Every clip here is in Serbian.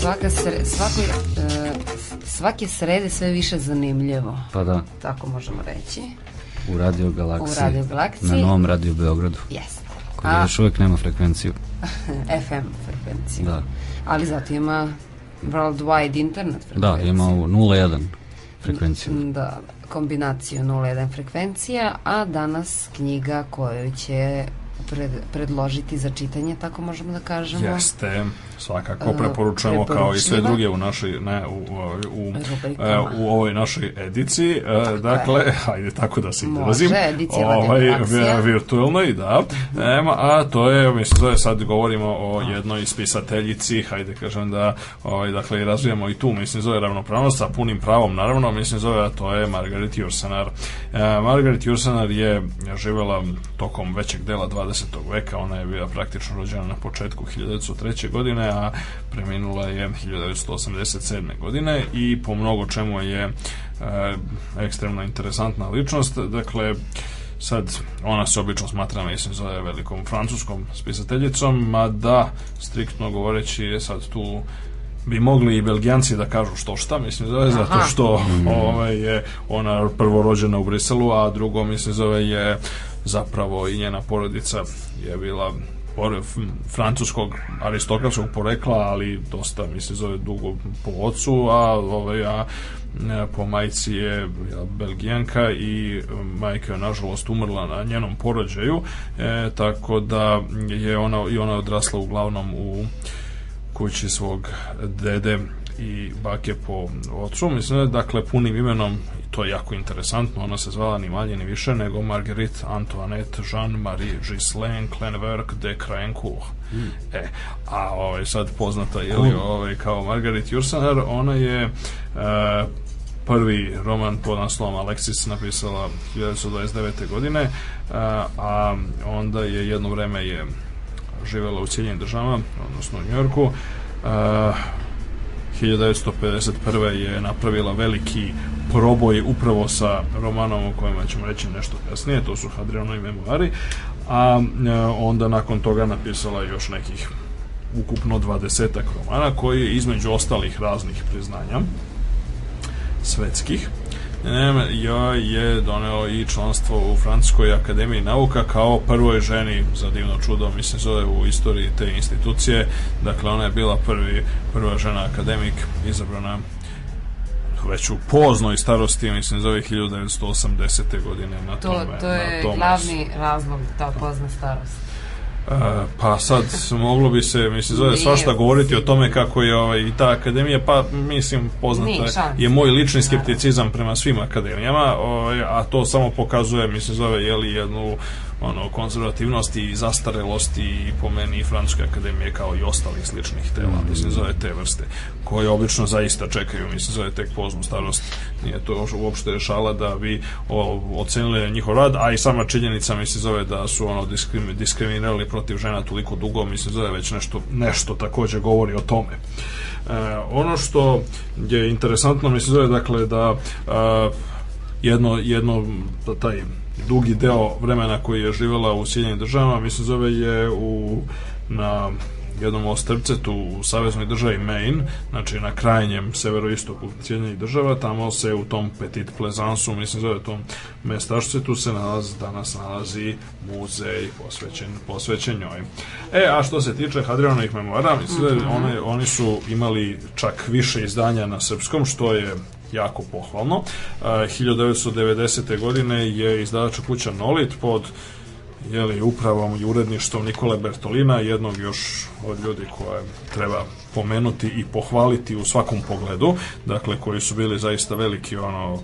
Svaka sre, svako, e, svake srede sve više zanimljivo. Pa da, Tako možemo reći. u Radio Galaksiji. U Radio Galaksiji. Na novom Radio Beogradu. Jeste. Koji A, još uvek nema frekvenciju. FM frekvenciju. Da. Ali zato ima worldwide internet frekvenciju. Da, ima ovu 0.1 frekvenciju. Da, kombinaciju 01 frekvencija, a danas knjiga koju će pred, predložiti za čitanje, tako možemo da kažemo. Jeste, svakako preporučujemo kao i sve druge u našoj ne, u, u, u, e, u ovoj našoj ediciji. E, dakle, hajde tako da se Može, izrazim. edicija Radio ovaj, virtualnoj, da. Ema, a to je, mislim, to je sad govorimo o jednoj spisateljici, hajde kažem da, ovaj, dakle, i razvijamo i tu, mislim, zove ravnopravnost sa punim pravom, naravno, mislim, zove, a to je Margaret Jursenar. E, Margaret Jursenar je živela tokom većeg dela 20. veka, ona je bila praktično rođena na početku 1903. godine, a preminula je 1987. godine i po mnogo čemu je e, ekstremno interesantna ličnost. Dakle, sad ona se obično smatra, mislim, zove velikom francuskom spisateljicom, mada, striktno govoreći, je sad tu bi mogli i belgijanci da kažu što šta, mislim zove, zato Aha. što ovaj, je ona prvo rođena u Briselu, a drugo, mislim zove, je zapravo i njena porodica je bila francuskog aristokratskog porekla, ali dosta, mislim, zove dugo po ocu, a, ovaj, a po majci je belgijanka i majka je nažalost umrla na njenom porođaju, e, tako da je ona, i ona je odrasla uglavnom u kući svog dede i bake po ocu. Mislim da je, dakle, punim imenom, i to je jako interesantno, ona se zvala ni manje ni više nego Marguerite Antoinette Jean-Marie Ghislaine Clenverc de Crayencourt. E, a ovaj, sad poznata je li, ovaj, kao Margaret Jursenar, ona je e, prvi roman pod naslovom Alexis napisala 1929. godine, e, a onda je jedno vreme je živela u Sjedinjenim državama, odnosno u Njorku. Uh, 1951. je napravila veliki proboj upravo sa romanom o kojima ćemo reći nešto kasnije, to su Hadrianovi memoari, a e, onda nakon toga napisala još nekih ukupno dvadesetak romana koji je između ostalih raznih priznanja svetskih joj je doneo i članstvo u Francuskoj akademiji nauka kao prvoj ženi za divno čudo, mislim zove u istoriji te institucije. Dakle, ona je bila prvi, prva žena akademik izabrana već u poznoj starosti, mislim zove 1980. godine na To, tome. to na je tome glavni razlog, ta pozna starost. Pa sad moglo bi se mislim zove Nije svašta govoriti o tome kako je ovaj i ta akademija pa mislim poznata Nije je- moj lični skepticizam prema svim akademijama ovaj, a to samo pokazuje mislim zove je li jednu ono konzervativnost i zastarelost i po meni i Francuske akademije kao i ostalih sličnih tela mislim zove te vrste koje obično zaista čekaju mislim zove tek poznu starost. Nije to uopšte šala da bi o, ocenili njihov rad a i sama činjenica mislim zove da su ono diskrim, diskriminirali protiv žena toliko dugo mislim zove već nešto, nešto takođe govori o tome. E, ono što je interesantno mislim zove dakle da e, jedno, jedno da taj dugi deo vremena koji je živela u Sjedinjenim državama, mislim zove je u na jednom ostrvcetu u saveznoj državi Maine, znači na krajnjem severoistoku Sjedinjenih država, tamo se u tom Petit Plezansu, mislim zove tom mestašcetu se nalazi, danas nalazi muzej posvećen, posvećen njoj. E, a što se tiče Hadrianovih memoara, mislim da one, oni su imali čak više izdanja na srpskom, što je jako pohvalno. Uh, 1990. godine je izdavača kuća Nolit pod jeli, upravom i uredništvom Nikole Bertolina, jednog još od ljudi koje treba pomenuti i pohvaliti u svakom pogledu, dakle koji su bili zaista veliki ono uh,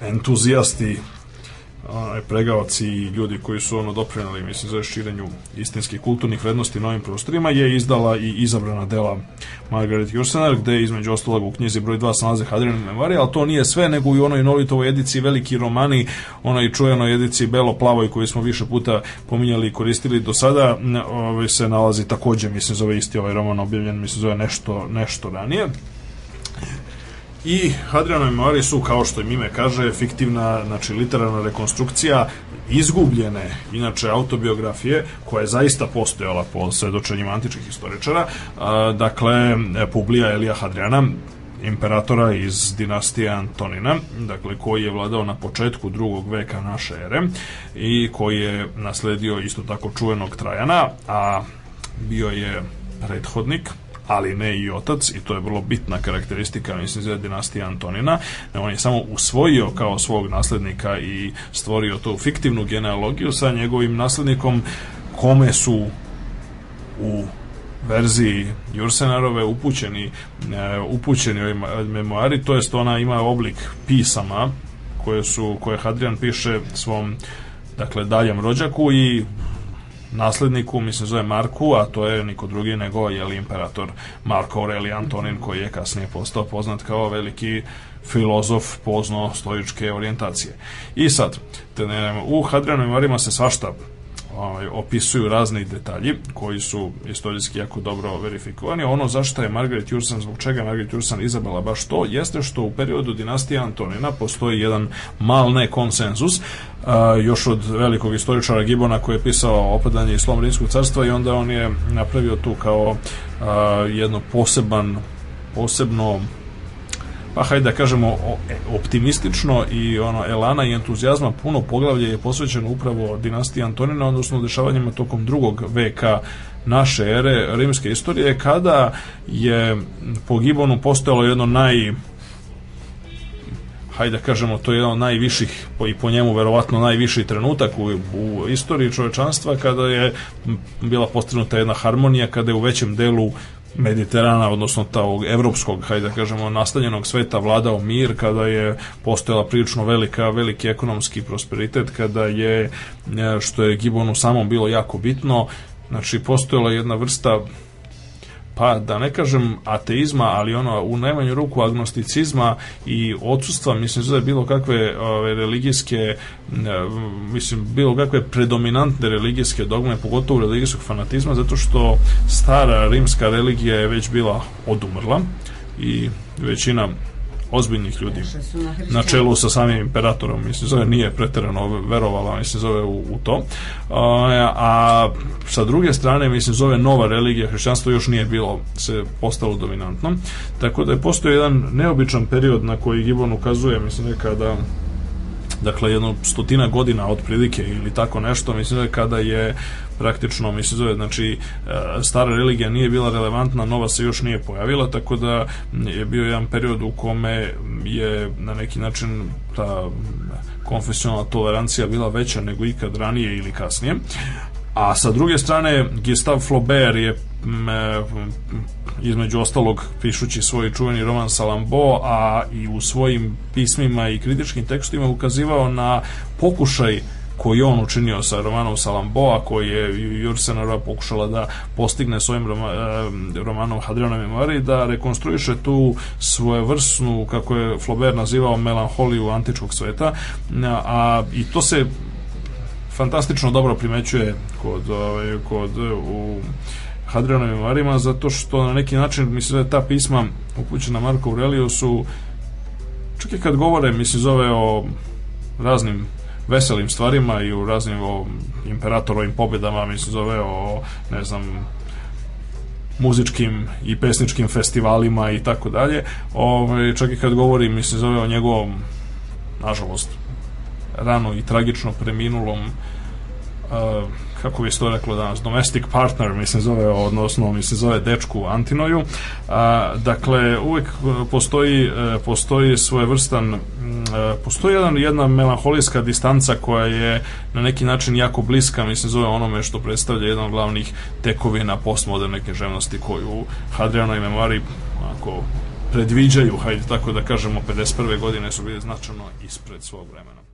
entuzijasti onaj pregaoci i ljudi koji su ono doprinali mislim za širenju istinskih kulturnih vrednosti na ovim prostorima je izdala i izabrana dela Margaret Jursenar gde između ostalog u knjizi broj 2 se Hadrian Memoria, ali to nije sve nego i onoj Nolitovoj edici veliki romani, onoj čujenoj edici belo-plavoj koju smo više puta pominjali i koristili do sada, ovaj, se nalazi takođe, mislim zove isti ovaj roman objavljen, mislim zove nešto, nešto ranije. I Hadrianove memoari su, kao što im ime kaže, fiktivna, znači literarna rekonstrukcija izgubljene, inače autobiografije, koja je zaista postojala po svedočenjima antičkih historičara, dakle, Publija Elija Hadriana, imperatora iz dinastije Antonina, dakle koji je vladao na početku drugog veka naše ere i koji je nasledio isto tako čuvenog Trajana, a bio je prethodnik ali ne i otac i to je vrlo bitna karakteristika mislim za dinastije Antonina on je samo usvojio kao svog naslednika i stvorio tu fiktivnu genealogiju sa njegovim naslednikom kome su u verziji Jursenarove upućeni e, upućeni ovim memoari, to jest ona ima oblik pisama koje su koje Hadrian piše svom dakle daljem rođaku i nasledniku, mislim zove Marku, a to je niko drugi nego je imperator Marko Aureli Antonin koji je kasnije postao poznat kao veliki filozof pozno stoičke orijentacije. I sad, u Hadrianovim memorijama se svašta ovaj, opisuju razni detalji koji su istorijski jako dobro verifikovani. Ono zašto je Margaret Jursan, zbog čega je Margaret Jursan izabrala baš to, jeste što u periodu dinastije Antonina postoji jedan mal ne konsenzus, a, još od velikog istoričara Gibona koji je pisao opadanje i slom Rimskog carstva i onda on je napravio tu kao a, jedno poseban posebno pa hajde da kažemo e, optimistično i ono elana i entuzijazma puno poglavlje je posvećeno upravo dinastiji Antonina, odnosno dešavanjima tokom drugog veka naše ere rimske istorije kada je po Gibonu postojalo jedno naj hajde da kažemo, to je jedan od najviših, i po njemu verovatno najviši trenutak u, u istoriji čovečanstva, kada je bila postignuta jedna harmonija, kada je u većem delu Mediterana, odnosno tog evropskog, hajde da kažemo, nastanjenog sveta vladao mir, kada je postojala prilično velika, veliki ekonomski prosperitet, kada je, e, što je Gibonu samom bilo jako bitno, znači postojala jedna vrsta pa da ne kažem ateizma, ali ono u najmanju ruku agnosticizma i odsustva, mislim da je bilo kakve ove, religijske mislim, bilo kakve predominantne religijske dogme, pogotovo religijskog fanatizma, zato što stara rimska religija je već bila odumrla i većina ozbiljnih ljudi. Na čelu sa samim imperatorom mislim zove nije preterano verovala mislim zove u, u to. A, a sa druge strane mislim zove nova religija hrišćanstvo još nije bilo se postalo dominantno. Tako da je postoji jedan neobičan period na koji Gibbon ukazuje mislim nekada dakle jedno stotina godina otprilike ili tako nešto, mislim da je kada je praktično, mislim zove, znači e, stara religija nije bila relevantna, nova se još nije pojavila, tako da je bio jedan period u kome je na neki način ta konfesionalna tolerancija bila veća nego ikad ranije ili kasnije. A sa druge strane, Gustave Flaubert je m, e, između ostalog pišući svoj čuveni roman Salambo, a i u svojim pismima i kritičkim tekstovima ukazivao na pokušaj koji on učinio sa romanom Salamboa, koji je Jursenova pokušala da postigne svojim roma, e, romanom Hadriana Memori, da rekonstruiše tu svojevrsnu, kako je Flaubert nazivao, melanholiju antičkog sveta, a i to se fantastično dobro primećuje kod, ovaj, kod u Hadrianovim memoarima zato što na neki način mislim da je ta pisma upućena Marko Aureliju su čak i kad govore mislim zove o raznim veselim stvarima i u raznim o imperatorovim pobedama mislim zove o ne znam muzičkim i pesničkim festivalima i tako dalje. Ovaj, čak i kad govori mislim zove o njegovom nažalost rano i tragično preminulom uh, kako bi se to reklo danas, domestic partner, mislim zove, odnosno mislim zove dečku Antinoju. A, dakle, uvek postoji, e, postoji svojevrstan, e, postoji jedan, jedna melanholijska distanca koja je na neki način jako bliska, mislim zove onome što predstavlja jedan od glavnih tekovina postmoderne književnosti koju Hadriano i Memoari ako predviđaju, hajde tako da kažemo, 51. godine su bili značajno ispred svog vremena.